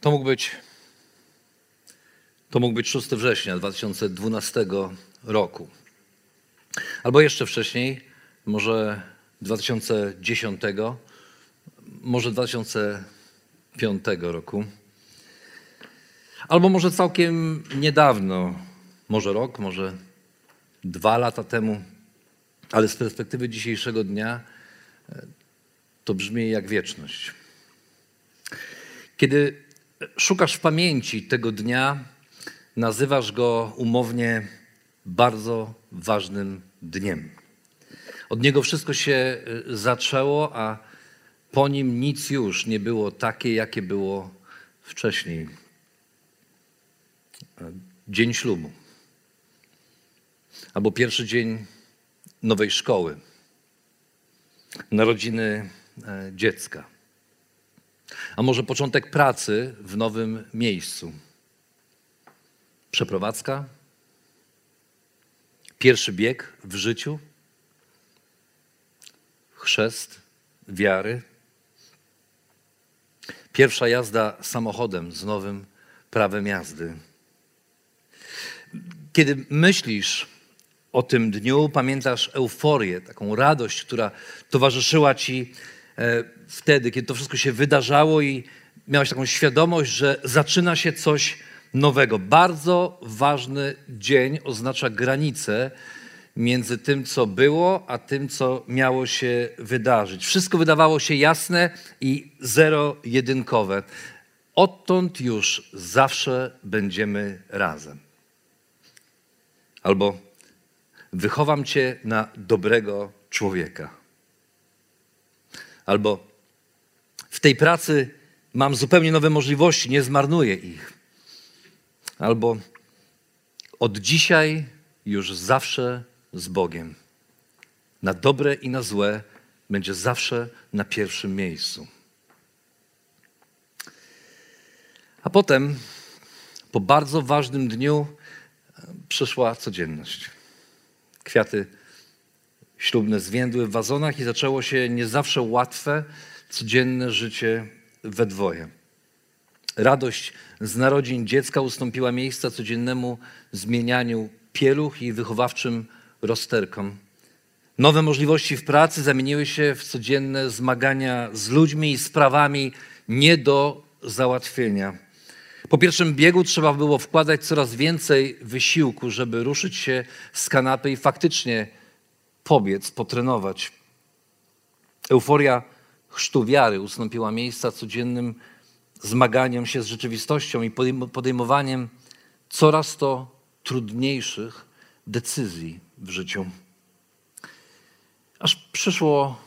To mógł być to mógł być 6 września 2012 roku. Albo jeszcze wcześniej, może 2010, może 2005 roku. Albo może całkiem niedawno, może rok, może dwa lata temu, ale z perspektywy dzisiejszego dnia e, to brzmi jak wieczność. Kiedy szukasz w pamięci tego dnia, nazywasz go umownie bardzo ważnym dniem. Od niego wszystko się y, zaczęło, a po nim nic już nie było takie, jakie było wcześniej. Dzień ślubu. Albo pierwszy dzień nowej szkoły. Narodziny e, dziecka. A może początek pracy w nowym miejscu. Przeprowadzka. Pierwszy bieg w życiu chrzest wiary. Pierwsza jazda samochodem z nowym prawem jazdy. Kiedy myślisz o tym dniu, pamiętasz euforię, taką radość, która towarzyszyła ci wtedy, kiedy to wszystko się wydarzało i miałeś taką świadomość, że zaczyna się coś nowego. Bardzo ważny dzień oznacza granicę między tym, co było, a tym, co miało się wydarzyć. Wszystko wydawało się jasne i zero-jedynkowe. Odtąd już zawsze będziemy razem. Albo wychowam cię na dobrego człowieka. Albo w tej pracy mam zupełnie nowe możliwości, nie zmarnuję ich. Albo od dzisiaj już zawsze z Bogiem. Na dobre i na złe będzie zawsze na pierwszym miejscu. A potem, po bardzo ważnym dniu, przyszła codzienność. Kwiaty ślubne zwiędły w wazonach i zaczęło się nie zawsze łatwe, codzienne życie we dwoje. Radość z narodzin dziecka ustąpiła miejsca codziennemu zmienianiu pieluch i wychowawczym rozterkom. Nowe możliwości w pracy zamieniły się w codzienne zmagania z ludźmi i sprawami nie do załatwienia. Po pierwszym biegu trzeba było wkładać coraz więcej wysiłku, żeby ruszyć się z kanapy i faktycznie pobiec, potrenować. Euforia chrztu wiary ustąpiła miejsca codziennym zmaganiem się z rzeczywistością i podejmowaniem coraz to trudniejszych decyzji w życiu. Aż przyszło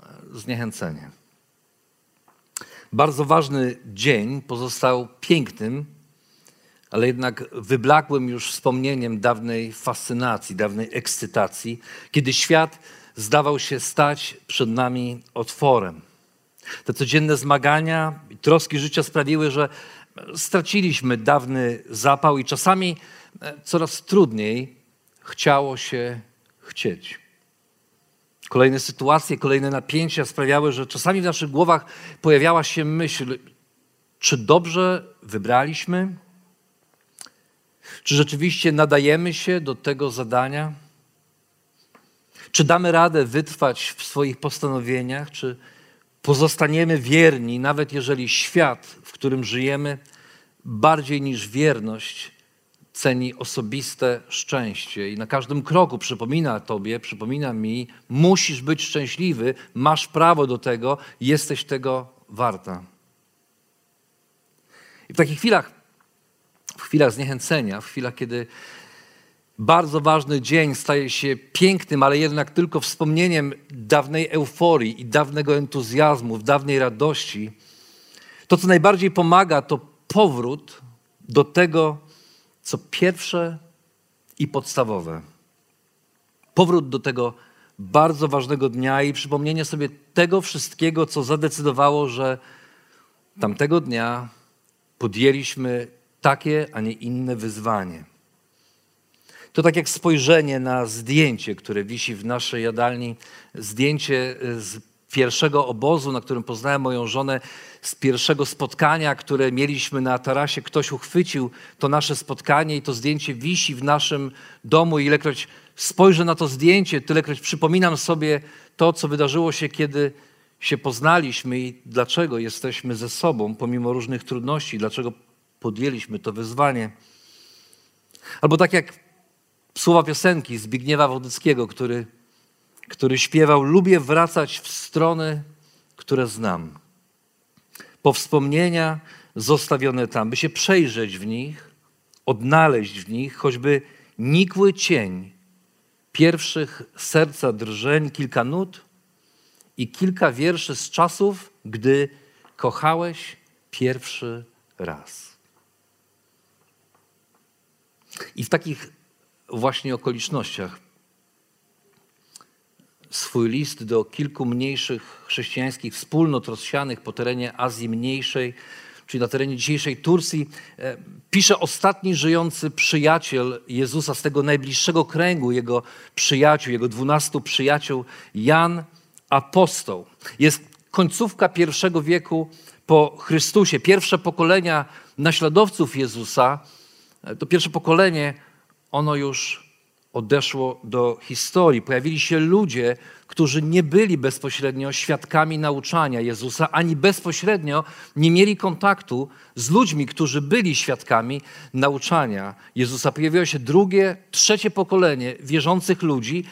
e, zniechęcenie. Bardzo ważny dzień pozostał pięknym, ale jednak wyblakłym już wspomnieniem dawnej fascynacji, dawnej ekscytacji, kiedy świat zdawał się stać przed nami otworem. Te codzienne zmagania i troski życia sprawiły, że straciliśmy dawny zapał i czasami e, coraz trudniej chciało się chcieć. Kolejne sytuacje, kolejne napięcia sprawiały, że czasami w naszych głowach pojawiała się myśl, czy dobrze wybraliśmy? Czy rzeczywiście nadajemy się do tego zadania? Czy damy radę wytrwać w swoich postanowieniach? Czy pozostaniemy wierni, nawet jeżeli świat, w którym żyjemy, bardziej niż wierność ceni osobiste szczęście i na każdym kroku przypomina Tobie, przypomina mi, musisz być szczęśliwy, masz prawo do tego, jesteś tego warta. I w takich chwilach, w chwilach zniechęcenia, w chwilach, kiedy bardzo ważny dzień staje się pięknym, ale jednak tylko wspomnieniem dawnej euforii i dawnego entuzjazmu, dawnej radości, to, co najbardziej pomaga, to powrót do tego, co pierwsze i podstawowe. Powrót do tego bardzo ważnego dnia i przypomnienie sobie tego wszystkiego, co zadecydowało, że tamtego dnia podjęliśmy takie, a nie inne wyzwanie. To tak jak spojrzenie na zdjęcie, które wisi w naszej jadalni, zdjęcie z pierwszego obozu, na którym poznałem moją żonę, z pierwszego spotkania, które mieliśmy na tarasie. Ktoś uchwycił to nasze spotkanie i to zdjęcie wisi w naszym domu. Ilekroć spojrzę na to zdjęcie, tylekroć przypominam sobie to, co wydarzyło się, kiedy się poznaliśmy i dlaczego jesteśmy ze sobą, pomimo różnych trudności, dlaczego podjęliśmy to wyzwanie. Albo tak jak słowa piosenki Zbigniewa Wodyckiego, który, który śpiewał: Lubię wracać w strony, które znam. Po wspomnienia zostawione tam, by się przejrzeć w nich, odnaleźć w nich choćby nikły cień pierwszych serca drżeń, kilka nut i kilka wierszy z czasów, gdy kochałeś pierwszy raz. I w takich właśnie okolicznościach swój list do kilku mniejszych chrześcijańskich wspólnot rozsianych po terenie Azji Mniejszej, czyli na terenie dzisiejszej Turcji, e, pisze ostatni żyjący przyjaciel Jezusa z tego najbliższego kręgu, jego przyjaciół, jego dwunastu przyjaciół, Jan Apostoł. Jest końcówka pierwszego wieku po Chrystusie. Pierwsze pokolenia naśladowców Jezusa, to pierwsze pokolenie ono już odeszło do historii. Pojawili się ludzie, którzy nie byli bezpośrednio świadkami nauczania Jezusa, ani bezpośrednio nie mieli kontaktu z ludźmi, którzy byli świadkami nauczania Jezusa. Pojawiło się drugie, trzecie pokolenie wierzących ludzi.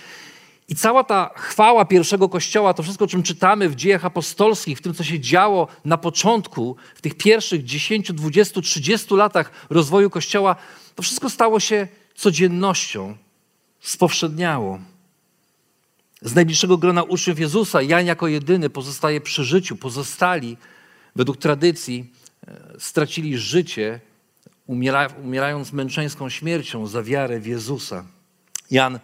I cała ta chwała pierwszego kościoła, to wszystko, o czym czytamy w dziejach apostolskich, w tym, co się działo na początku, w tych pierwszych 10, 20, 30 latach rozwoju kościoła, to wszystko stało się codziennością spowszedniało. Z najbliższego grona uczniów Jezusa Jan jako jedyny pozostaje przy życiu. Pozostali, według tradycji, e, stracili życie, umiera, umierając męczeńską śmiercią za wiarę w Jezusa. Jan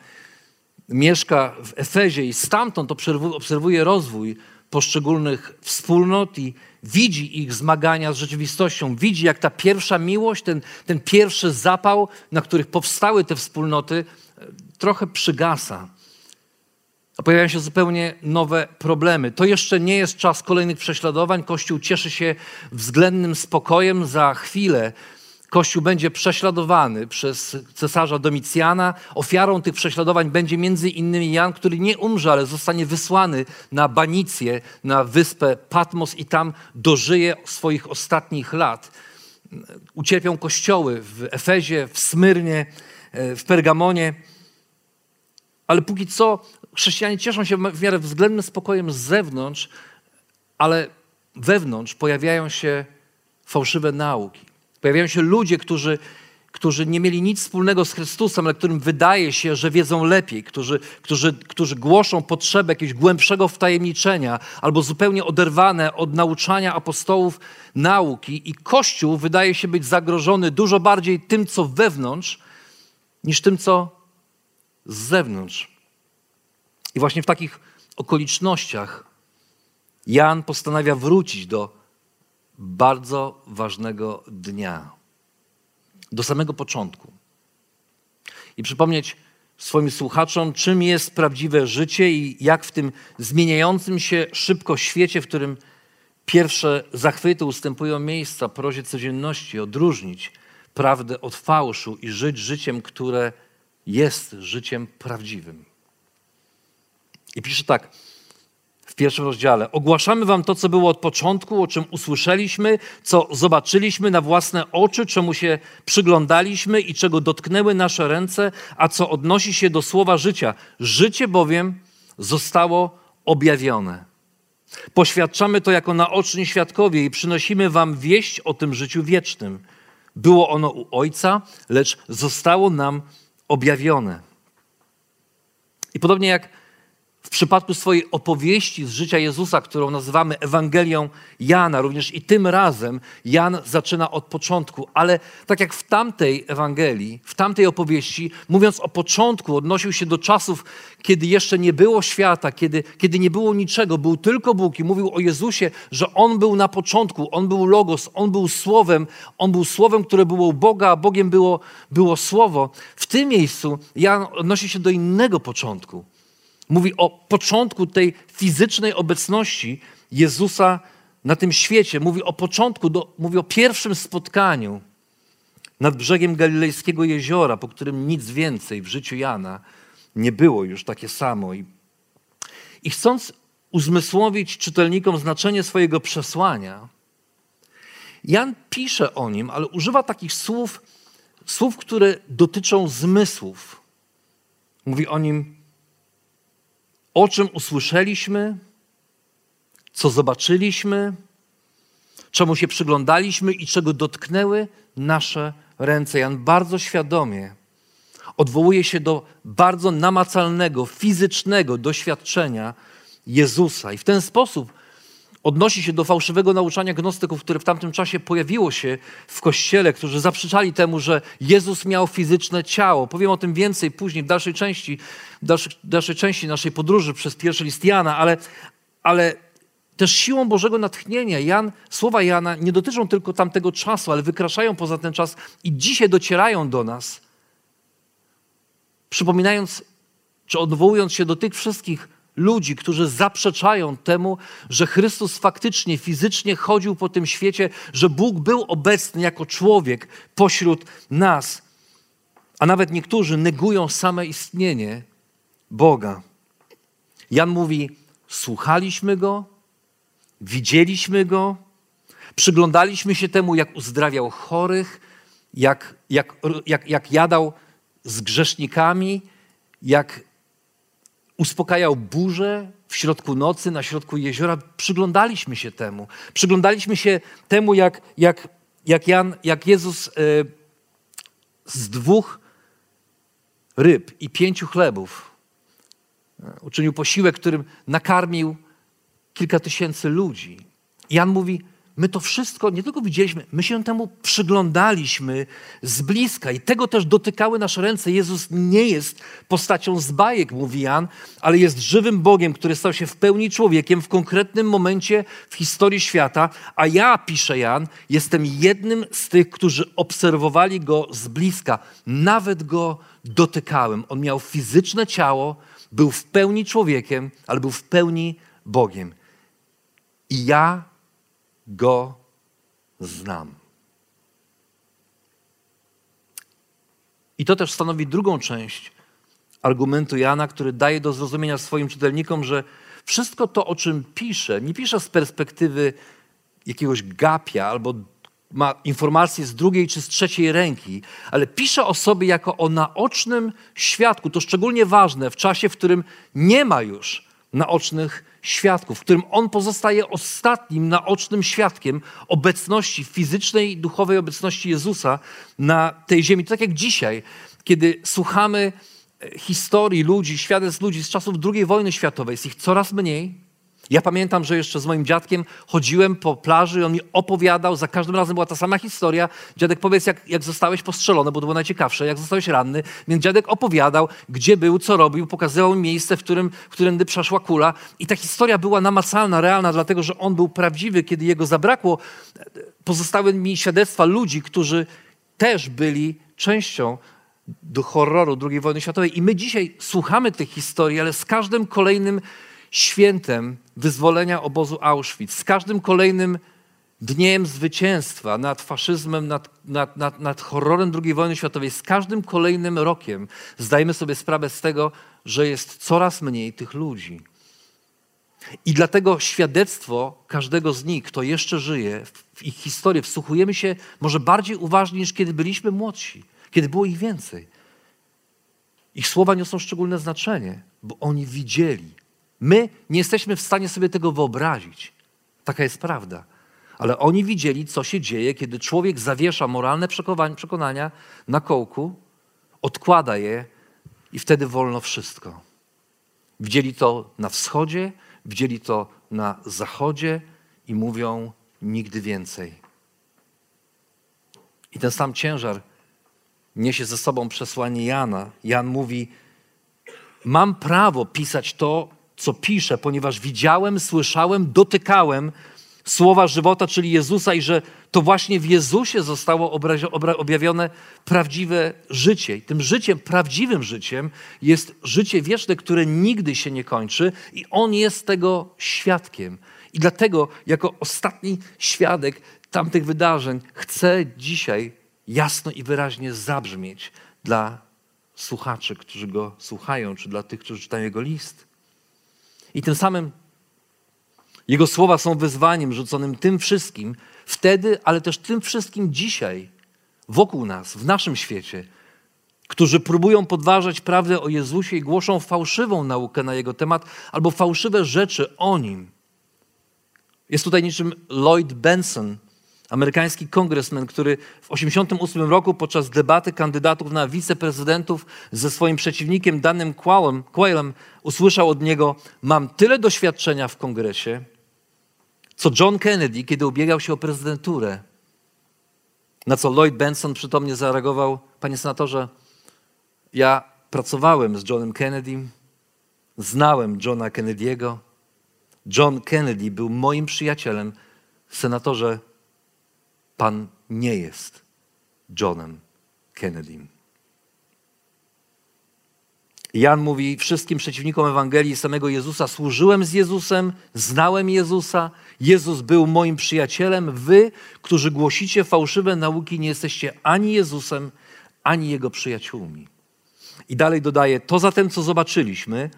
mieszka w Efezie i stamtąd obserwuje rozwój poszczególnych wspólnot i widzi ich zmagania z rzeczywistością, widzi jak ta pierwsza miłość, ten, ten pierwszy zapał, na których powstały te wspólnoty, e, trochę przygasa. A pojawiają się zupełnie nowe problemy. To jeszcze nie jest czas kolejnych prześladowań. Kościół cieszy się względnym spokojem. Za chwilę Kościół będzie prześladowany przez cesarza Domicjana. Ofiarą tych prześladowań będzie między innymi Jan, który nie umrze, ale zostanie wysłany na Banicję, na wyspę Patmos i tam dożyje swoich ostatnich lat. Ucierpią kościoły w Efezie, w Smyrnie, e, w Pergamonie. Ale póki co chrześcijanie cieszą się w miarę względnym spokojem z zewnątrz, ale wewnątrz pojawiają się fałszywe nauki. Pojawiają się ludzie, którzy, którzy nie mieli nic wspólnego z Chrystusem, ale którym wydaje się, że wiedzą lepiej, którzy, którzy, którzy głoszą potrzebę jakiegoś głębszego wtajemniczenia albo zupełnie oderwane od nauczania apostołów nauki. I Kościół wydaje się być zagrożony dużo bardziej tym, co wewnątrz, niż tym, co z zewnątrz. I właśnie w takich okolicznościach Jan postanawia wrócić do bardzo ważnego dnia, do samego początku. I przypomnieć swoim słuchaczom, czym jest prawdziwe życie i jak w tym zmieniającym się szybko świecie, w którym pierwsze zachwyty ustępują miejsca prozie codzienności, odróżnić prawdę od fałszu i żyć życiem, które jest życiem prawdziwym. I pisze tak w pierwszym rozdziale. Ogłaszamy wam to, co było od początku, o czym usłyszeliśmy, co zobaczyliśmy na własne oczy, czemu się przyglądaliśmy i czego dotknęły nasze ręce, a co odnosi się do słowa życia. Życie bowiem zostało objawione. Poświadczamy to jako naoczni świadkowie i przynosimy wam wieść o tym życiu wiecznym. Było ono u Ojca, lecz zostało nam objawione. I podobnie jak przypadku swojej opowieści z życia Jezusa, którą nazywamy Ewangelią Jana, również i tym razem Jan zaczyna od początku, ale tak jak w tamtej Ewangelii, w tamtej opowieści, mówiąc o początku, odnosił się do czasów, kiedy jeszcze nie było świata, kiedy, kiedy nie było niczego, był tylko Bóg i mówił o Jezusie, że On był na początku, On był Logos, On był Słowem, On był Słowem, które było u Boga, a Bogiem było, było Słowo. W tym miejscu Jan odnosi się do innego początku Mówi o początku tej fizycznej obecności Jezusa na tym świecie. Mówi o początku, do, mówi o pierwszym spotkaniu nad brzegiem Galilejskiego jeziora, po którym nic więcej w życiu Jana nie było już takie samo. I, i chcąc uzmysłowić czytelnikom znaczenie swojego przesłania, Jan pisze o nim, ale używa takich słów, słów, które dotyczą zmysłów. Mówi o nim o czym usłyszeliśmy, co zobaczyliśmy, czemu się przyglądaliśmy i czego dotknęły nasze ręce. Jan bardzo świadomie odwołuje się do bardzo namacalnego, fizycznego doświadczenia Jezusa. I w ten sposób odnosi się do fałszywego nauczania gnostyków, które w tamtym czasie pojawiło się w kościele, którzy zaprzeczali temu, że Jezus miał fizyczne ciało. Powiem o tym więcej później, w dalszej części, w dalszej, dalszej części naszej podróży przez pierwszy list Jana, ale, ale też siłą Bożego natchnienia Jan, słowa Jana nie dotyczą tylko tamtego czasu, ale wykraczają poza ten czas i dzisiaj docierają do nas, przypominając czy odwołując się do tych wszystkich ludzi, którzy zaprzeczają temu, że Chrystus faktycznie, fizycznie chodził po tym świecie, że Bóg był obecny jako człowiek pośród nas. A nawet niektórzy negują same istnienie Boga. Jan mówi: Słuchaliśmy go, widzieliśmy go, przyglądaliśmy się temu, jak uzdrawiał chorych, jak, jak, jak, jak jadał z grzesznikami, jak uspokajał burzę w środku nocy, na środku jeziora. Przyglądaliśmy się temu. Przyglądaliśmy się temu, jak, jak, jak, Jan, jak Jezus e, z dwóch ryb i pięciu chlebów e, uczynił posiłek, którym nakarmił kilka tysięcy ludzi. Jan mówi, My to wszystko nie tylko widzieliśmy, my się temu przyglądaliśmy z bliska i tego też dotykały nasze ręce. Jezus nie jest postacią z bajek, mówi Jan, ale jest żywym Bogiem, który stał się w pełni człowiekiem w konkretnym momencie w historii świata. A ja, pisze Jan, jestem jednym z tych, którzy obserwowali go z bliska. Nawet go dotykałem. On miał fizyczne ciało, był w pełni człowiekiem, ale był w pełni Bogiem. I ja go znam. I to też stanowi drugą część argumentu Jana, który daje do zrozumienia swoim czytelnikom, że wszystko to, o czym pisze, nie pisze z perspektywy jakiegoś gapia albo ma informacje z drugiej czy z trzeciej ręki, ale pisze o sobie jako o naocznym świadku. To szczególnie ważne w czasie, w którym nie ma już naocznych świadków, w którym on pozostaje ostatnim naocznym świadkiem obecności fizycznej duchowej obecności Jezusa na tej ziemi. To tak jak dzisiaj, kiedy słuchamy e, historii ludzi, świadectw ludzi z czasów II wojny światowej, jest ich coraz mniej, ja pamiętam, że jeszcze z moim dziadkiem chodziłem po plaży i on mi opowiadał, za każdym razem była ta sama historia. Dziadek, powiedz, jak, jak zostałeś postrzelony, bo to było najciekawsze, jak zostałeś ranny. Więc dziadek opowiadał, gdzie był, co robił, pokazywał mi miejsce, w którym, w którym przeszła kula. I ta historia była namacalna, realna, dlatego że on był prawdziwy. Kiedy jego zabrakło, pozostały mi świadectwa ludzi, którzy też byli częścią do horroru II wojny światowej. I my dzisiaj słuchamy tych historii, ale z każdym kolejnym świętem wyzwolenia obozu Auschwitz, z każdym kolejnym dniem zwycięstwa nad faszyzmem, nad, nad, nad, nad horrorem II wojny światowej, z każdym kolejnym rokiem zdajemy sobie sprawę z tego, że jest coraz mniej tych ludzi. I dlatego świadectwo każdego z nich, kto jeszcze żyje, w ich historię, wsłuchujemy się może bardziej uważnie niż kiedy byliśmy młodsi, kiedy było ich więcej. Ich słowa niosą szczególne znaczenie, bo oni widzieli, My nie jesteśmy w stanie sobie tego wyobrazić. Taka jest prawda. Ale oni widzieli, co się dzieje, kiedy człowiek zawiesza moralne przekonania na kołku, odkłada je i wtedy wolno wszystko. Widzieli to na wschodzie, widzieli to na zachodzie i mówią nigdy więcej. I ten sam ciężar niesie ze sobą przesłanie Jana. Jan mówi: Mam prawo pisać to, co piszę, ponieważ widziałem, słyszałem, dotykałem słowa żywota, czyli Jezusa, i że to właśnie w Jezusie zostało objawione prawdziwe życie. I tym życiem, prawdziwym życiem jest życie wieczne, które nigdy się nie kończy, i On jest tego świadkiem. I dlatego, jako ostatni świadek tamtych wydarzeń, chcę dzisiaj jasno i wyraźnie zabrzmieć dla słuchaczy, którzy go słuchają, czy dla tych, którzy czytają jego list. I tym samym jego słowa są wyzwaniem rzuconym tym wszystkim wtedy, ale też tym wszystkim dzisiaj, wokół nas, w naszym świecie, którzy próbują podważać prawdę o Jezusie i głoszą fałszywą naukę na jego temat albo fałszywe rzeczy o nim. Jest tutaj niczym Lloyd Benson, amerykański kongresmen, który w 1988 roku podczas debaty kandydatów na wiceprezydentów ze swoim przeciwnikiem Danem Quaylem, Quaylem usłyszał od niego: Mam tyle doświadczenia w kongresie, co John Kennedy, kiedy ubiegał się o prezydenturę. Na co Lloyd Benson przytomnie zareagował: Panie senatorze, ja pracowałem z Johnem Kennedym, znałem Johna Kennedy'ego. John Kennedy był moim przyjacielem. Senatorze, Pan nie jest Johnem Kennedym. Jan mówi wszystkim przeciwnikom Ewangelii samego Jezusa: Służyłem z Jezusem, znałem Jezusa, Jezus był moim przyjacielem. Wy, którzy głosicie fałszywe nauki, nie jesteście ani Jezusem, ani Jego przyjaciółmi. I dalej dodaje: To zatem, co zobaczyliśmy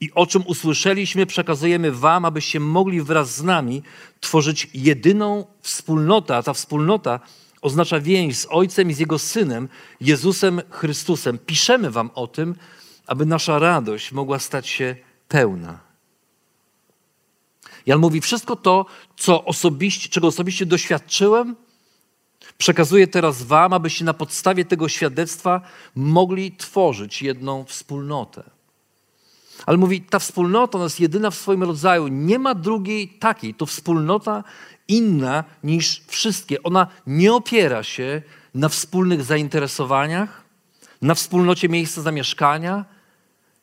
i o czym usłyszeliśmy, przekazujemy Wam, abyście mogli wraz z nami tworzyć jedyną wspólnotę, a ta wspólnota oznacza więź z Ojcem i z Jego Synem, Jezusem Chrystusem. Piszemy Wam o tym, aby nasza radość mogła stać się pełna. Jan mówi: Wszystko to, co osobiście, czego osobiście doświadczyłem, przekazuję teraz Wam, abyście na podstawie tego świadectwa mogli tworzyć jedną wspólnotę. Ale mówi, ta wspólnota ona jest jedyna w swoim rodzaju. Nie ma drugiej takiej. To wspólnota inna niż wszystkie. Ona nie opiera się na wspólnych zainteresowaniach, na wspólnocie miejsca zamieszkania,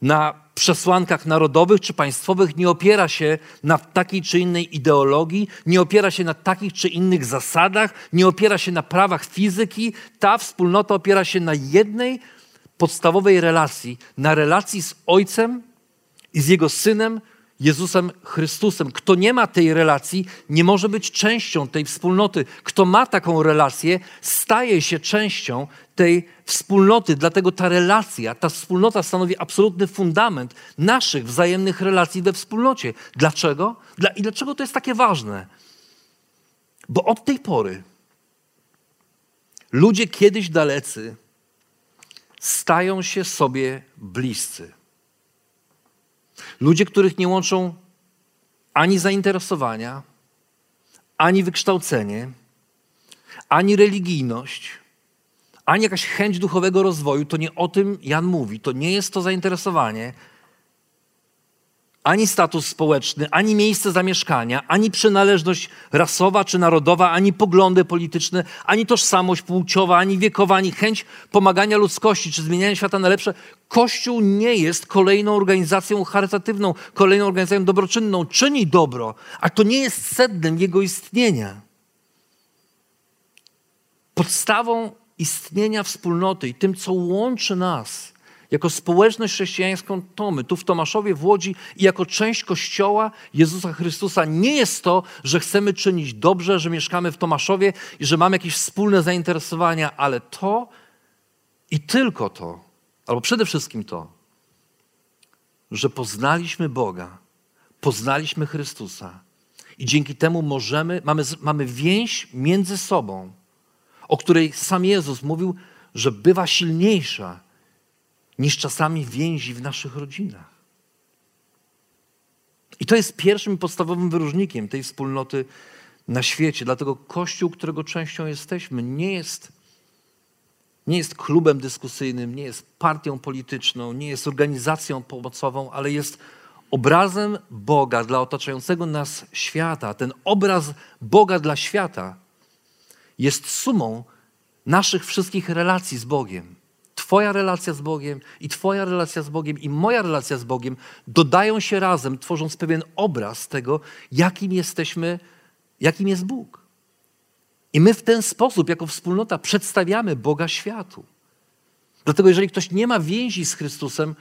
na przesłankach narodowych czy państwowych, nie opiera się na takiej czy innej ideologii, nie opiera się na takich czy innych zasadach, nie opiera się na prawach fizyki. Ta wspólnota opiera się na jednej podstawowej relacji, na relacji z Ojcem i z Jego Synem, Jezusem Chrystusem. Kto nie ma tej relacji, nie może być częścią tej wspólnoty. Kto ma taką relację, staje się częścią tej wspólnoty. Dlatego ta relacja, ta wspólnota stanowi absolutny fundament naszych wzajemnych relacji we wspólnocie. Dlaczego? Dla, I dlaczego to jest takie ważne? Bo od tej pory ludzie kiedyś dalecy stają się sobie bliscy. Ludzie, których nie łączą ani zainteresowania, ani wykształcenie, ani religijność, ani jakaś chęć duchowego rozwoju, to nie o tym Jan mówi. To nie jest to zainteresowanie, ani status społeczny, ani miejsce zamieszkania, ani przynależność rasowa czy narodowa, ani poglądy polityczne, ani tożsamość płciowa, ani wiekowa, ani chęć pomagania ludzkości czy zmieniania świata na lepsze. Kościół nie jest kolejną organizacją charytatywną, kolejną organizacją dobroczynną. Czyni dobro, a to nie jest sednem jego istnienia. Podstawą istnienia wspólnoty i tym, co łączy nas jako społeczność chrześcijańską Tomy, tu w Tomaszowie w Łodzi i jako część Kościoła Jezusa Chrystusa. Nie jest to, że chcemy czynić dobrze, że mieszkamy w Tomaszowie i że mamy jakieś wspólne zainteresowania, ale to i tylko to, albo przede wszystkim to, że poznaliśmy Boga, poznaliśmy Chrystusa i dzięki temu możemy, mamy, mamy więź między sobą, o której sam Jezus mówił, że bywa silniejsza niż czasami więzi w naszych rodzinach. I to jest pierwszym podstawowym wyróżnikiem tej wspólnoty na świecie. Dlatego Kościół, którego częścią jesteśmy, nie jest Nie jest klubem dyskusyjnym, nie jest partią polityczną, nie jest organizacją pomocową, ale jest obrazem Boga dla otaczającego nas świata. Ten obraz Boga dla świata jest sumą naszych wszystkich relacji z Bogiem. Twoja relacja z Bogiem i Twoja relacja z Bogiem i moja relacja z Bogiem dodają się razem, tworząc pewien obraz tego, jakim jesteśmy, jakim jest Bóg. I my w ten sposób, jako wspólnota, przedstawiamy Boga światu. Dlatego, jeżeli ktoś nie ma więzi z Chrystusem,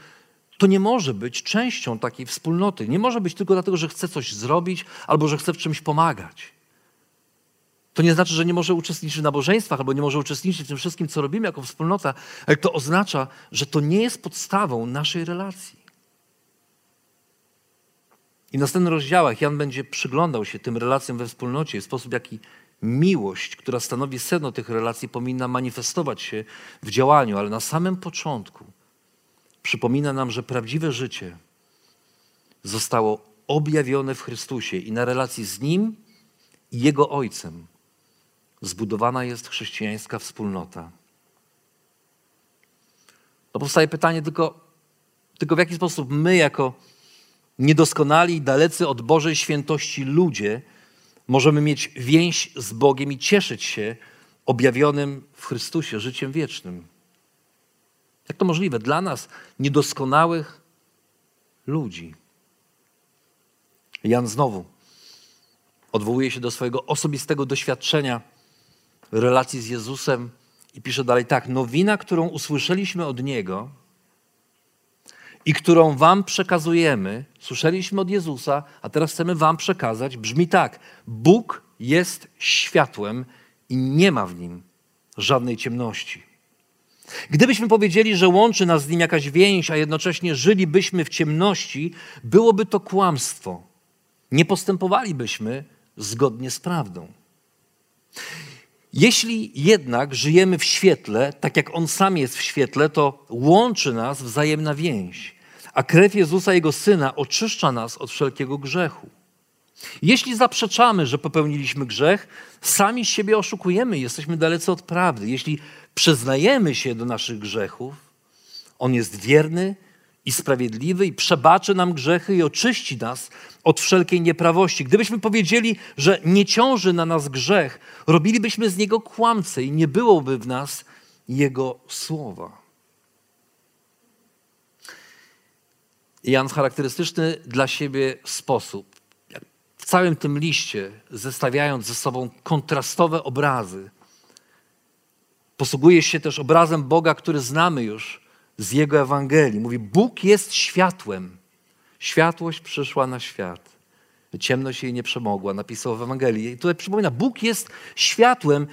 to nie może być częścią takiej wspólnoty. Nie może być tylko dlatego, że chce coś zrobić albo że chce w czymś pomagać. To nie znaczy, że nie może uczestniczyć w nabożeństwach albo nie może uczestniczyć w tym wszystkim, co robimy jako wspólnota, ale to oznacza, że to nie jest podstawą naszej relacji. I w następnych rozdziałach Jan będzie przyglądał się tym relacjom we wspólnocie w sposób, jaki miłość, która stanowi sedno tych relacji, powinna manifestować się w działaniu, ale na samym początku przypomina nam, że prawdziwe życie zostało objawione w Chrystusie i na relacji z Nim i Jego Ojcem zbudowana jest chrześcijańska wspólnota. To powstaje pytanie tylko, tylko w jaki sposób my, jako niedoskonali, dalecy od Bożej świętości ludzie, możemy mieć więź z Bogiem i cieszyć się objawionym w Chrystusie życiem wiecznym. Jak to możliwe dla nas, niedoskonałych ludzi? Jan znowu odwołuje się do swojego osobistego doświadczenia relacji z Jezusem i pisze dalej tak: Nowina, którą usłyszeliśmy od Niego i którą Wam przekazujemy, słyszeliśmy od Jezusa, a teraz chcemy Wam przekazać, brzmi tak: Bóg jest światłem i nie ma w nim żadnej ciemności. Gdybyśmy powiedzieli, że łączy nas z nim jakaś więź, a jednocześnie żylibyśmy w ciemności, byłoby to kłamstwo. Nie postępowalibyśmy zgodnie z prawdą. Jeśli jednak żyjemy w świetle, tak jak On sam jest w świetle, to łączy nas wzajemna więź, a krew Jezusa, Jego Syna, oczyszcza nas od wszelkiego grzechu. Jeśli zaprzeczamy, że popełniliśmy grzech, sami siebie oszukujemy, jesteśmy dalecy od prawdy. Jeśli przyznajemy się do naszych grzechów, On jest wierny i sprawiedliwy i przebaczy nam grzechy i oczyści nas od wszelkiej nieprawości. Gdybyśmy powiedzieli, że nie ciąży na nas grzech, robilibyśmy z niego kłamcę i nie byłoby w nas jego słowa. Jan w charakterystyczny dla siebie sposób, w całym tym liście, zestawiając ze sobą kontrastowe obrazy, posługuje się też obrazem Boga, który znamy już z Jego Ewangelii. Mówi: Bóg jest światłem. Światłość przyszła na świat. Ciemność jej nie przemogła, napisał w Ewangelii. I tutaj przypomina, Bóg jest światłem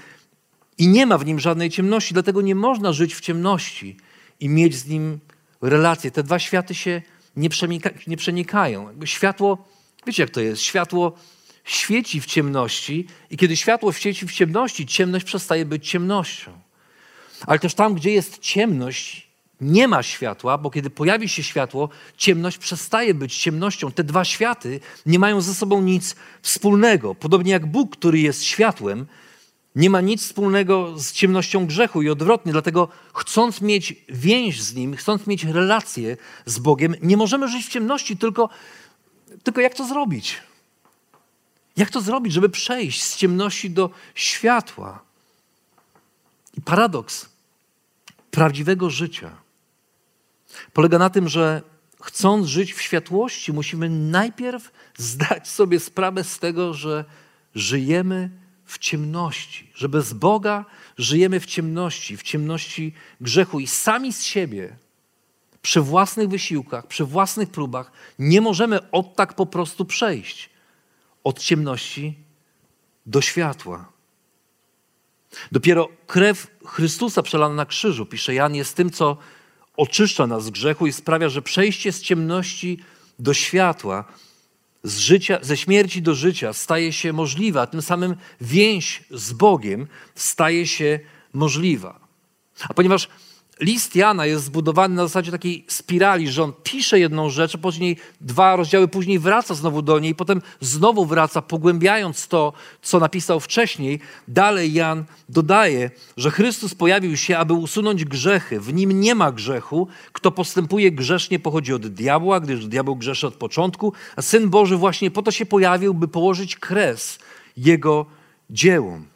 i nie ma w nim żadnej ciemności, dlatego nie można żyć w ciemności i mieć z nim relacje. Te dwa światy się nie, nie przenikają. Światło, wiecie jak to jest? Światło świeci w ciemności i kiedy światło świeci w ciemności, ciemność przestaje być ciemnością. Ale też tam, gdzie jest ciemność, nie ma światła, bo kiedy pojawi się światło, ciemność przestaje być ciemnością. Te dwa światy nie mają ze sobą nic wspólnego. Podobnie jak Bóg, który jest światłem, nie ma nic wspólnego z ciemnością grzechu i odwrotnie. Dlatego, chcąc mieć więź z Nim, chcąc mieć relację z Bogiem, nie możemy żyć w ciemności, tylko, tylko jak to zrobić? Jak to zrobić, żeby przejść z ciemności do światła? I paradoks prawdziwego życia polega na tym, że chcąc żyć w światłości, musimy najpierw zdać sobie sprawę z tego, że żyjemy w ciemności, że bez Boga żyjemy w ciemności, w ciemności grzechu i sami z siebie przy własnych wysiłkach, przy własnych próbach nie możemy od tak po prostu przejść od ciemności do światła. Dopiero krew Chrystusa przelana na krzyżu, pisze Jan, jest tym, co oczyszcza nas z grzechu i sprawia, że przejście z ciemności do światła, z życia, ze śmierci do życia staje się możliwe, a tym samym więź z Bogiem staje się możliwa. A ponieważ list Jana jest zbudowany na zasadzie takiej spirali, że on pisze jedną rzecz, później dwa rozdziały później wraca znowu do niej, potem znowu wraca, pogłębiając to, co napisał wcześniej. Dalej Jan dodaje, że Chrystus pojawił się, aby usunąć grzechy. W nim nie ma grzechu. Kto postępuje grzesznie, pochodzi od diabła, gdyż diabeł grzeszy od początku, a Syn Boży właśnie po to się pojawił, by położyć kres jego dziełom.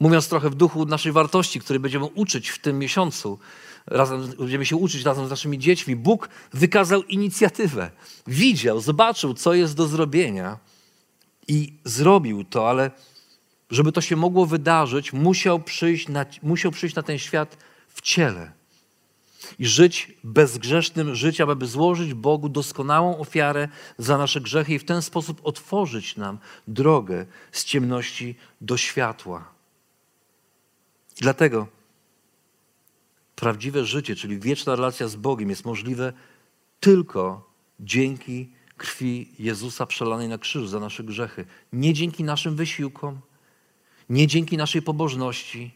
Mówiąc trochę w duchu naszej wartości, której będziemy uczyć w tym miesiącu, razem, będziemy się uczyć razem z naszymi dziećmi, Bóg wykazał inicjatywę. Widział, zobaczył, co jest do zrobienia i zrobił to, ale żeby to się mogło wydarzyć, musiał przyjść na, musiał przyjść na ten świat w ciele i żyć bezgrzesznym życiem, aby złożyć Bogu doskonałą ofiarę za nasze grzechy i w ten sposób otworzyć nam drogę z ciemności do światła. Dlatego prawdziwe życie, czyli wieczna relacja z Bogiem jest możliwe tylko dzięki krwi Jezusa przelanej na krzyżu za nasze grzechy. Nie dzięki naszym wysiłkom, nie dzięki naszej pobożności,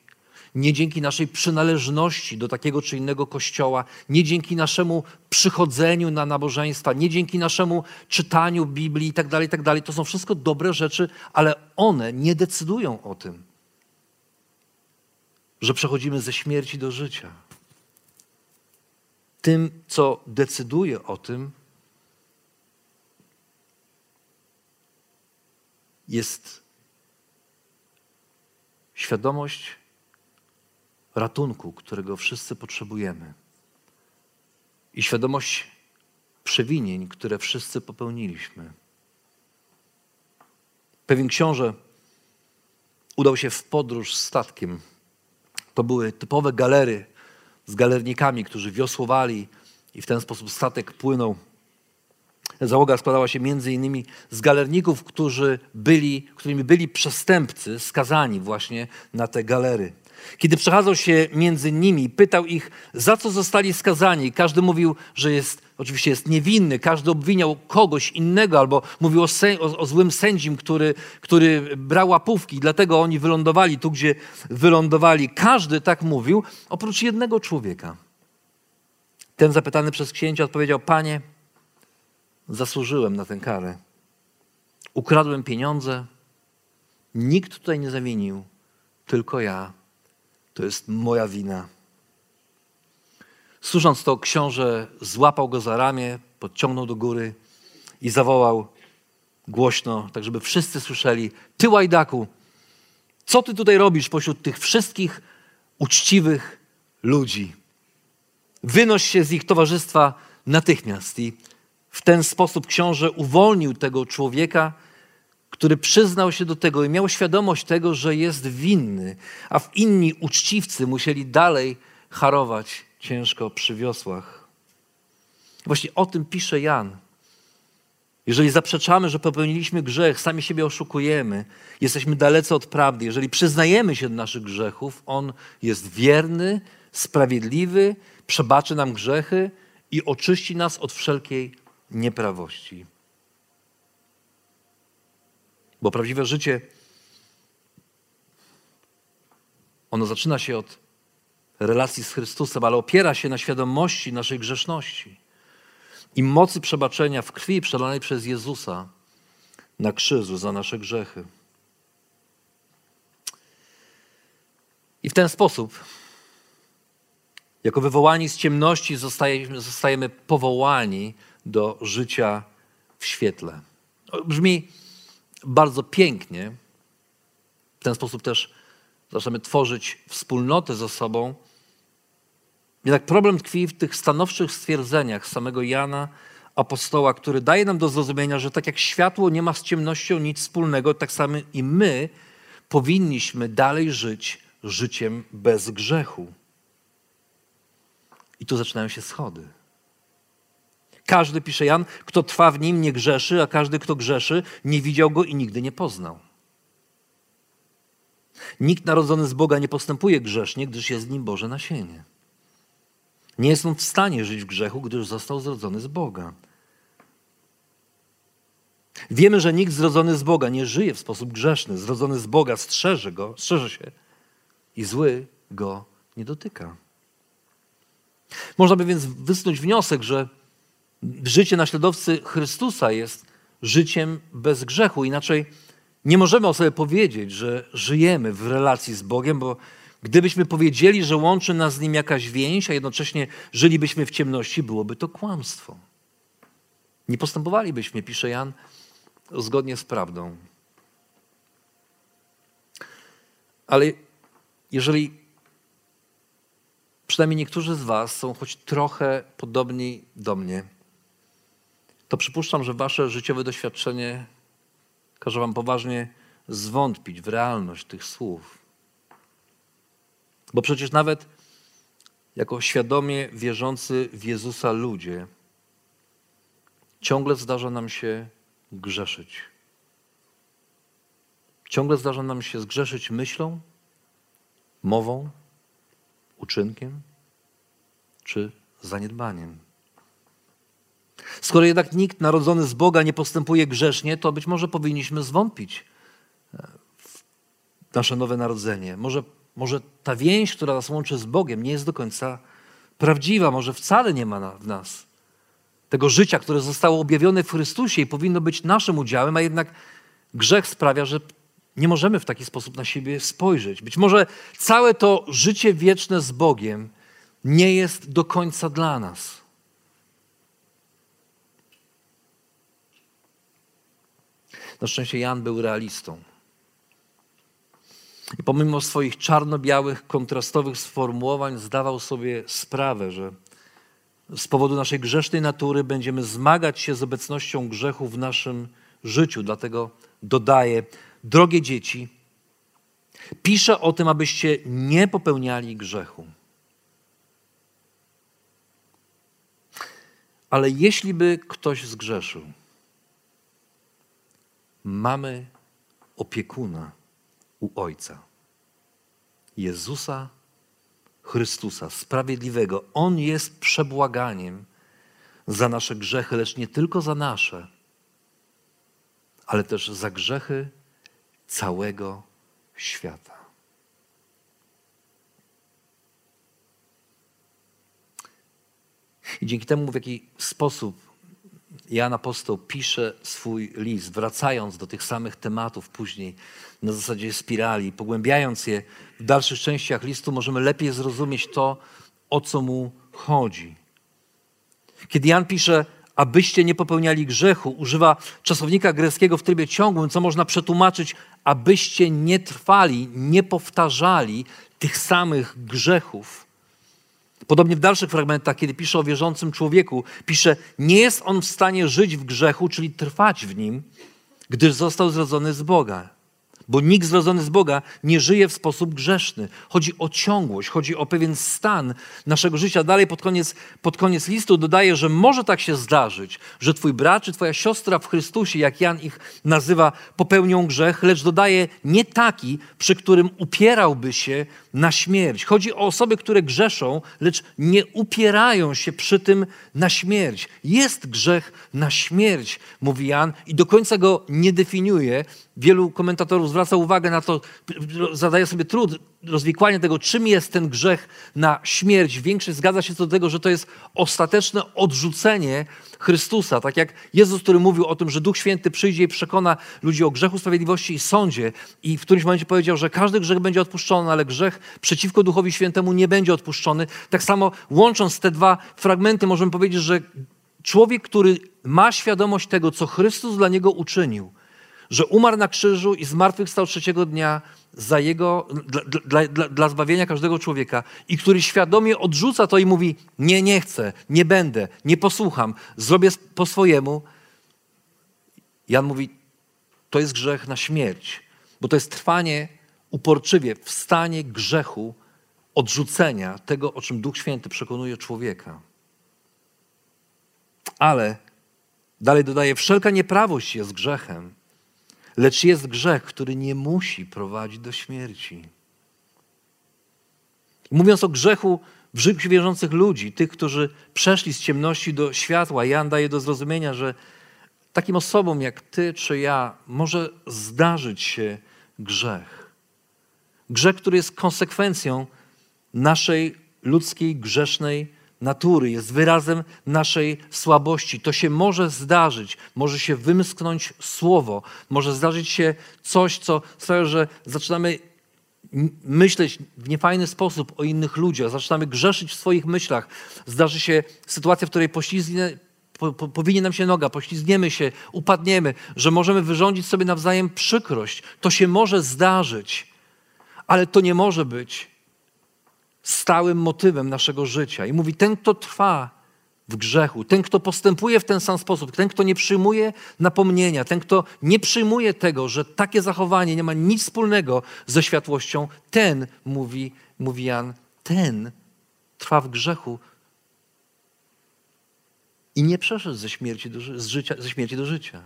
nie dzięki naszej przynależności do takiego czy innego kościoła, nie dzięki naszemu przychodzeniu na nabożeństwa, nie dzięki naszemu czytaniu Biblii itd., tak itd. Tak to są wszystko dobre rzeczy, ale one nie decydują o tym że przechodzimy ze śmierci do życia. Tym, co decyduje o tym, jest świadomość ratunku, którego wszyscy potrzebujemy, i świadomość przewinień, które wszyscy popełniliśmy. Pewien książę udał się w podróż statkiem to były typowe galery z galernikami, którzy wiosłowali i w ten sposób statek płynął. Załoga składała się między innymi z galerników, którzy byli, którymi byli przestępcy skazani właśnie na te galery. Kiedy przechadzał się między nimi, pytał ich, za co zostali skazani. Każdy mówił, że jest, oczywiście jest niewinny, każdy obwiniał kogoś innego albo mówił o, o, o złym sędzim, który, który brał łapówki, dlatego oni wylądowali tu, gdzie wylądowali. Każdy tak mówił, oprócz jednego człowieka. Ten zapytany przez księcia odpowiedział: Panie, zasłużyłem na tę karę. Ukradłem pieniądze, nikt tutaj nie zawinił, tylko ja to jest moja wina. Słysząc to, książę złapał go za ramię, podciągnął do góry i zawołał głośno, tak żeby wszyscy słyszeli: Ty, łajdaku, co ty tutaj robisz pośród tych wszystkich uczciwych ludzi? Wynoś się z ich towarzystwa natychmiast. I w ten sposób książę uwolnił tego człowieka który przyznał się do tego i miał świadomość tego, że jest winny, a w inni uczciwcy musieli dalej harować ciężko przy wiosłach. Właśnie o tym pisze Jan. Jeżeli zaprzeczamy, że popełniliśmy grzech, sami siebie oszukujemy, jesteśmy dalece od prawdy, jeżeli przyznajemy się do naszych grzechów, On jest wierny, sprawiedliwy, przebaczy nam grzechy i oczyści nas od wszelkiej nieprawości. Bo prawdziwe życie, ono zaczyna się od relacji z Chrystusem, ale opiera się na świadomości naszej grzeszności i mocy przebaczenia w krwi przelanej przez Jezusa na krzyżu za nasze grzechy. I w ten sposób, jako wywołani z ciemności, zostajemy, zostajemy powołani do życia w świetle. Brzmi bardzo pięknie. W ten sposób też zaczynamy tworzyć wspólnotę ze sobą. Jednak problem tkwi w tych stanowczych stwierdzeniach samego Jana, apostoła, który daje nam do zrozumienia, że tak jak światło nie ma z ciemnością nic wspólnego, tak samo i my powinniśmy dalej żyć życiem bez grzechu. I tu zaczynają się schody. Każdy, pisze Jan, kto trwa w nim, nie grzeszy, a każdy, kto grzeszy, nie widział go i nigdy nie poznał. Nikt narodzony z Boga nie postępuje grzesznie, gdyż jest w nim Boże nasienie. Nie jest on w stanie żyć w grzechu, gdyż został zrodzony z Boga. Wiemy, że nikt zrodzony z Boga nie żyje w sposób grzeszny. Zrodzony z Boga strzeże go, strzeże się i zły go nie dotyka. Można by więc wysnuć wniosek, że życie naśladowcy Chrystusa jest życiem bez grzechu. Inaczej nie możemy o sobie powiedzieć, że żyjemy w relacji z Bogiem, bo gdybyśmy powiedzieli, że łączy nas z Nim jakaś więź, a jednocześnie żylibyśmy w ciemności, byłoby to kłamstwo. Nie postępowalibyśmy, pisze Jan, zgodnie z prawdą. Ale jeżeli przynajmniej niektórzy z Was są choć trochę podobni do mnie, to przypuszczam, że Wasze życiowe doświadczenie każe Wam poważnie zwątpić w realność tych słów. Bo przecież nawet jako świadomie wierzący w Jezusa ludzie, ciągle zdarza nam się grzeszyć. Ciągle zdarza nam się zgrzeszyć myślą, mową, uczynkiem czy zaniedbaniem. Skoro jednak nikt narodzony z Boga nie postępuje grzesznie, to być może powinniśmy zwątpić e, w nasze nowe narodzenie. Może, może ta więź, która nas łączy z Bogiem, nie jest do końca prawdziwa, może wcale nie ma w nas tego życia, które zostało objawione w Chrystusie i powinno być naszym udziałem, a jednak grzech sprawia, że nie możemy w taki sposób na siebie spojrzeć. Być może całe to życie wieczne z Bogiem nie jest do końca dla nas. Na szczęście Jan był realistą. I pomimo swoich czarno-białych, kontrastowych sformułowań, zdawał sobie sprawę, że z powodu naszej grzesznej natury będziemy zmagać się z obecnością grzechu w naszym życiu. Dlatego dodaje: Drogie dzieci, piszę o tym, abyście nie popełniali grzechu. Ale jeśli by ktoś zgrzeszył, mamy opiekuna u Ojca. Jezusa Chrystusa, sprawiedliwego. On jest przebłaganiem za nasze grzechy, lecz nie tylko za nasze, ale też za grzechy całego świata. I dzięki temu, w jaki sposób Jan Apostoł pisze swój list, wracając do tych samych tematów później na zasadzie spirali, pogłębiając je w dalszych częściach listu, możemy lepiej zrozumieć to, o co mu chodzi. Kiedy Jan pisze, abyście nie popełniali grzechu, używa czasownika greckiego w trybie ciągłym, co można przetłumaczyć, abyście nie trwali, nie powtarzali tych samych grzechów. Podobnie w dalszych fragmentach, kiedy pisze o wierzącym człowieku, pisze: Nie jest on w stanie żyć w grzechu, czyli trwać w nim, gdyż został zrodzony z Boga bo nikt zrodzony z Boga nie żyje w sposób grzeszny. Chodzi o ciągłość, chodzi o pewien stan naszego życia. Dalej pod koniec, pod koniec listu dodaje, że może tak się zdarzyć, że twój brat czy twoja siostra w Chrystusie, jak Jan ich nazywa, popełnią grzech, lecz dodaje nie taki, przy którym upierałby się na śmierć. Chodzi o osoby, które grzeszą, lecz nie upierają się przy tym na śmierć. Jest grzech na śmierć, mówi Jan, i do końca go nie definiuje. Wielu komentatorów zwraca uwagę na to, zadaje sobie trud rozwikłania tego, czym jest ten grzech na śmierć. Większość zgadza się co do tego, że to jest ostateczne odrzucenie Chrystusa. Tak jak Jezus, który mówił o tym, że Duch Święty przyjdzie i przekona ludzi o grzechu, sprawiedliwości i sądzie. I w którymś momencie powiedział, że każdy grzech będzie odpuszczony, ale grzech przeciwko Duchowi Świętemu nie będzie odpuszczony. Tak samo łącząc te dwa fragmenty, możemy powiedzieć, że człowiek, który ma świadomość tego, co Chrystus dla niego uczynił, że umarł na krzyżu i zmartwychwstał trzeciego dnia za jego, dla, dla, dla, zbawienia każdego człowieka i który świadomie odrzuca to i mówi: Nie, nie chcę, nie będę, nie posłucham, zrobię po swojemu. Jan mówi: To jest grzech na śmierć, bo to jest trwanie uporczywie w stanie grzechu, odrzucenia tego, o czym Duch Święty przekonuje człowieka. Ale dalej dodaje: Wszelka nieprawość jest grzechem Lecz jest grzech, który nie musi prowadzić do śmierci. Mówiąc o grzechu w życiu wierzących ludzi, tych, którzy przeszli z ciemności do światła, Jan daje do zrozumienia, że takim osobom jak ty czy ja może zdarzyć się grzech. Grzech, który jest konsekwencją naszej ludzkiej, grzesznej natury, jest wyrazem naszej słabości. To się może zdarzyć, może się wymsknąć słowo, może zdarzyć się coś, co sprawia, że zaczynamy myśleć w niefajny sposób o innych ludziach, zaczynamy grzeszyć w swoich myślach. Zdarzy się sytuacja, w której poślizgnie, po, po, nam się noga, poślizgniemy się, upadniemy, że możemy wyrządzić sobie nawzajem przykrość. To się może zdarzyć, ale to nie może być stałym motywem naszego życia. I mówi, ten, kto trwa w grzechu, ten, kto postępuje w ten sam sposób, ten, kto nie przyjmuje napomnienia, ten, kto nie przyjmuje tego, że takie zachowanie nie ma nic wspólnego ze światłością, ten, mówi, mówi Jan, ten trwa w grzechu i nie przeszedł ze śmierci do, z życia, ze śmierci do życia,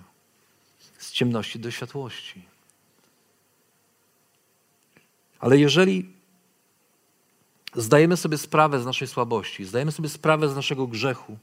z ciemności do światłości. Ale jeżeli zdajemy sobie sprawę z naszej słabości, zdajemy sobie sprawę z naszego grzechu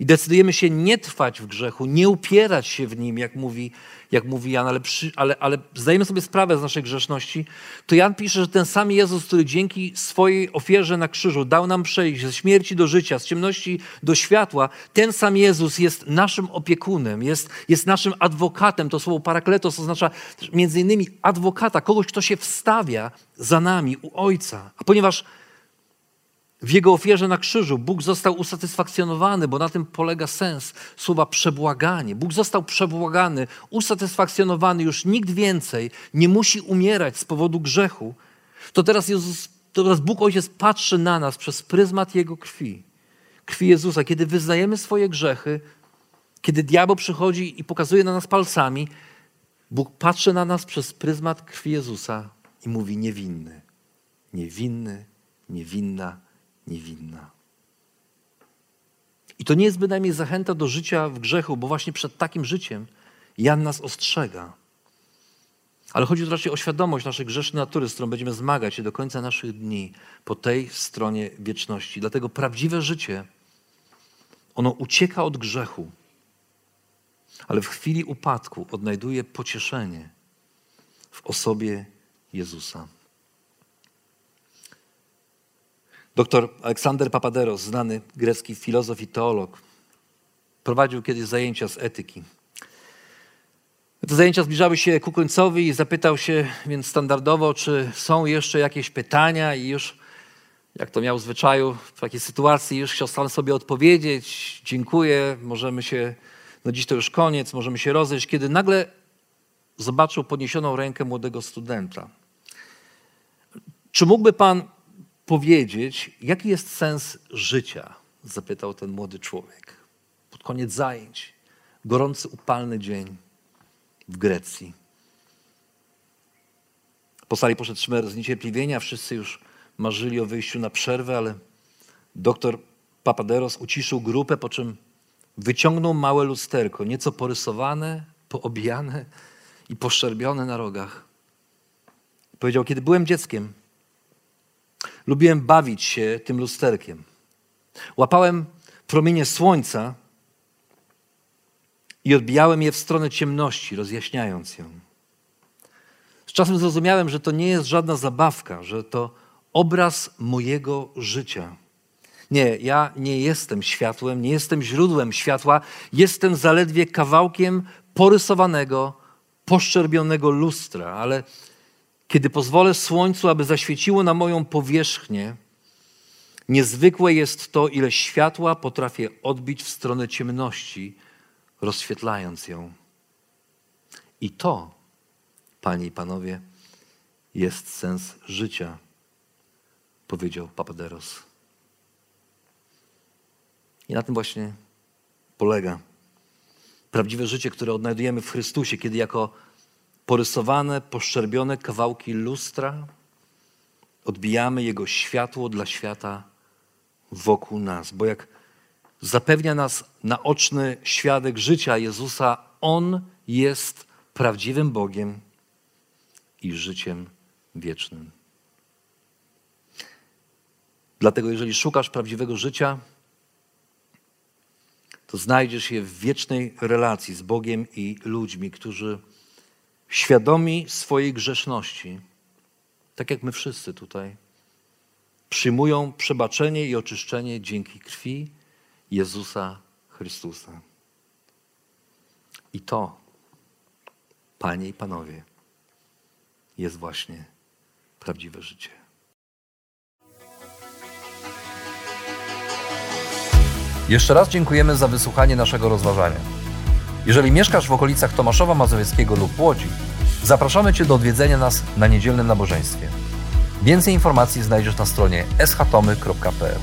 i decydujemy się nie trwać w grzechu, nie upierać się w nim, jak mówi, jak mówi Jan, ale, przy, ale, ale zdajemy sobie sprawę z naszej grzeszności, to Jan pisze, że ten sam Jezus, który dzięki swojej ofierze na krzyżu dał nam przejść ze śmierci do życia, z ciemności do światła, ten sam Jezus jest naszym opiekunem, jest, jest naszym adwokatem. To słowo parakletos oznacza między innymi adwokata, kogoś, kto się wstawia za nami u Ojca. A ponieważ w Jego ofierze na krzyżu Bóg został usatysfakcjonowany, bo na tym polega sens słowa przebłaganie. Bóg został przebłagany, usatysfakcjonowany, już nikt więcej nie musi umierać z powodu grzechu. To teraz, Jezus, to teraz Bóg Ojciec patrzy na nas przez pryzmat Jego krwi, krwi Jezusa. Kiedy wyznajemy swoje grzechy, kiedy diabeł przychodzi i pokazuje na nas palcami, Bóg patrzy na nas przez pryzmat krwi Jezusa i mówi niewinny, niewinny, niewinna niewinna. I to nie jest bynajmniej zachęta do życia w grzechu, bo właśnie przed takim życiem Jan nas ostrzega. Ale chodzi tu raczej o świadomość naszej grzesznej natury, z którą będziemy zmagać się do końca naszych dni po tej stronie wieczności. Dlatego prawdziwe życie, ono ucieka od grzechu, ale w chwili upadku odnajduje pocieszenie w osobie Jezusa. Doktor Aleksander Papaderos, znany grecki filozof i teolog, prowadził kiedyś zajęcia z etyki. Te zajęcia zbliżały się ku końcowi i zapytał się więc standardowo, czy są jeszcze jakieś pytania i już, jak to miał w zwyczaju w takiej sytuacji, już chciał sam sobie odpowiedzieć. Dziękuję, możemy się, no dziś to już koniec, możemy się rozejść, kiedy nagle zobaczył podniesioną rękę młodego studenta. Czy mógłby pan powiedzieć, jaki jest sens życia? Zapytał ten młody człowiek. Pod koniec zajęć, gorący, upalny dzień w Grecji. Po sali poszedł szmer z niecierpliwienia, wszyscy już marzyli o wyjściu na przerwę, ale doktor Papaderos uciszył grupę, po czym wyciągnął małe lusterko, nieco porysowane, poobijane i poszczerbione na rogach. Powiedział, kiedy byłem dzieckiem, Lubiłem bawić się tym lusterkiem. Łapałem promienie słońca i odbijałem je w stronę ciemności, rozjaśniając ją. Z czasem zrozumiałem, że to nie jest żadna zabawka, że to obraz mojego życia. Nie, ja nie jestem światłem, nie jestem źródłem światła, jestem zaledwie kawałkiem porysowanego, poszczerbionego lustra, ale kiedy pozwolę słońcu, aby zaświeciło na moją powierzchnię, niezwykłe jest to, ile światła potrafię odbić w stronę ciemności, rozświetlając ją. I to, panie i panowie, jest sens życia, powiedział Papaderos. I na tym właśnie polega prawdziwe życie, które odnajdujemy w Chrystusie, kiedy jako porysowane, poszczerbione kawałki lustra, odbijamy Jego światło dla świata wokół nas. Bo jak zapewnia nas naoczny świadek życia Jezusa, On jest prawdziwym Bogiem i życiem wiecznym. Dlatego, jeżeli szukasz prawdziwego życia, to znajdziesz je w wiecznej relacji z Bogiem i ludźmi, którzy świadomi swojej grzeszności, tak jak my wszyscy tutaj, przyjmują przebaczenie i oczyszczenie dzięki krwi Jezusa Chrystusa. I to, panie i panowie, jest właśnie prawdziwe życie. Jeszcze raz dziękujemy za wysłuchanie naszego rozważania. Jeżeli mieszkasz w okolicach Tomaszowa Mazowieckiego lub Łodzi, zapraszamy Cię do odwiedzenia nas na niedzielnym nabożeństwie. Więcej informacji znajdziesz na stronie schatomy.pl.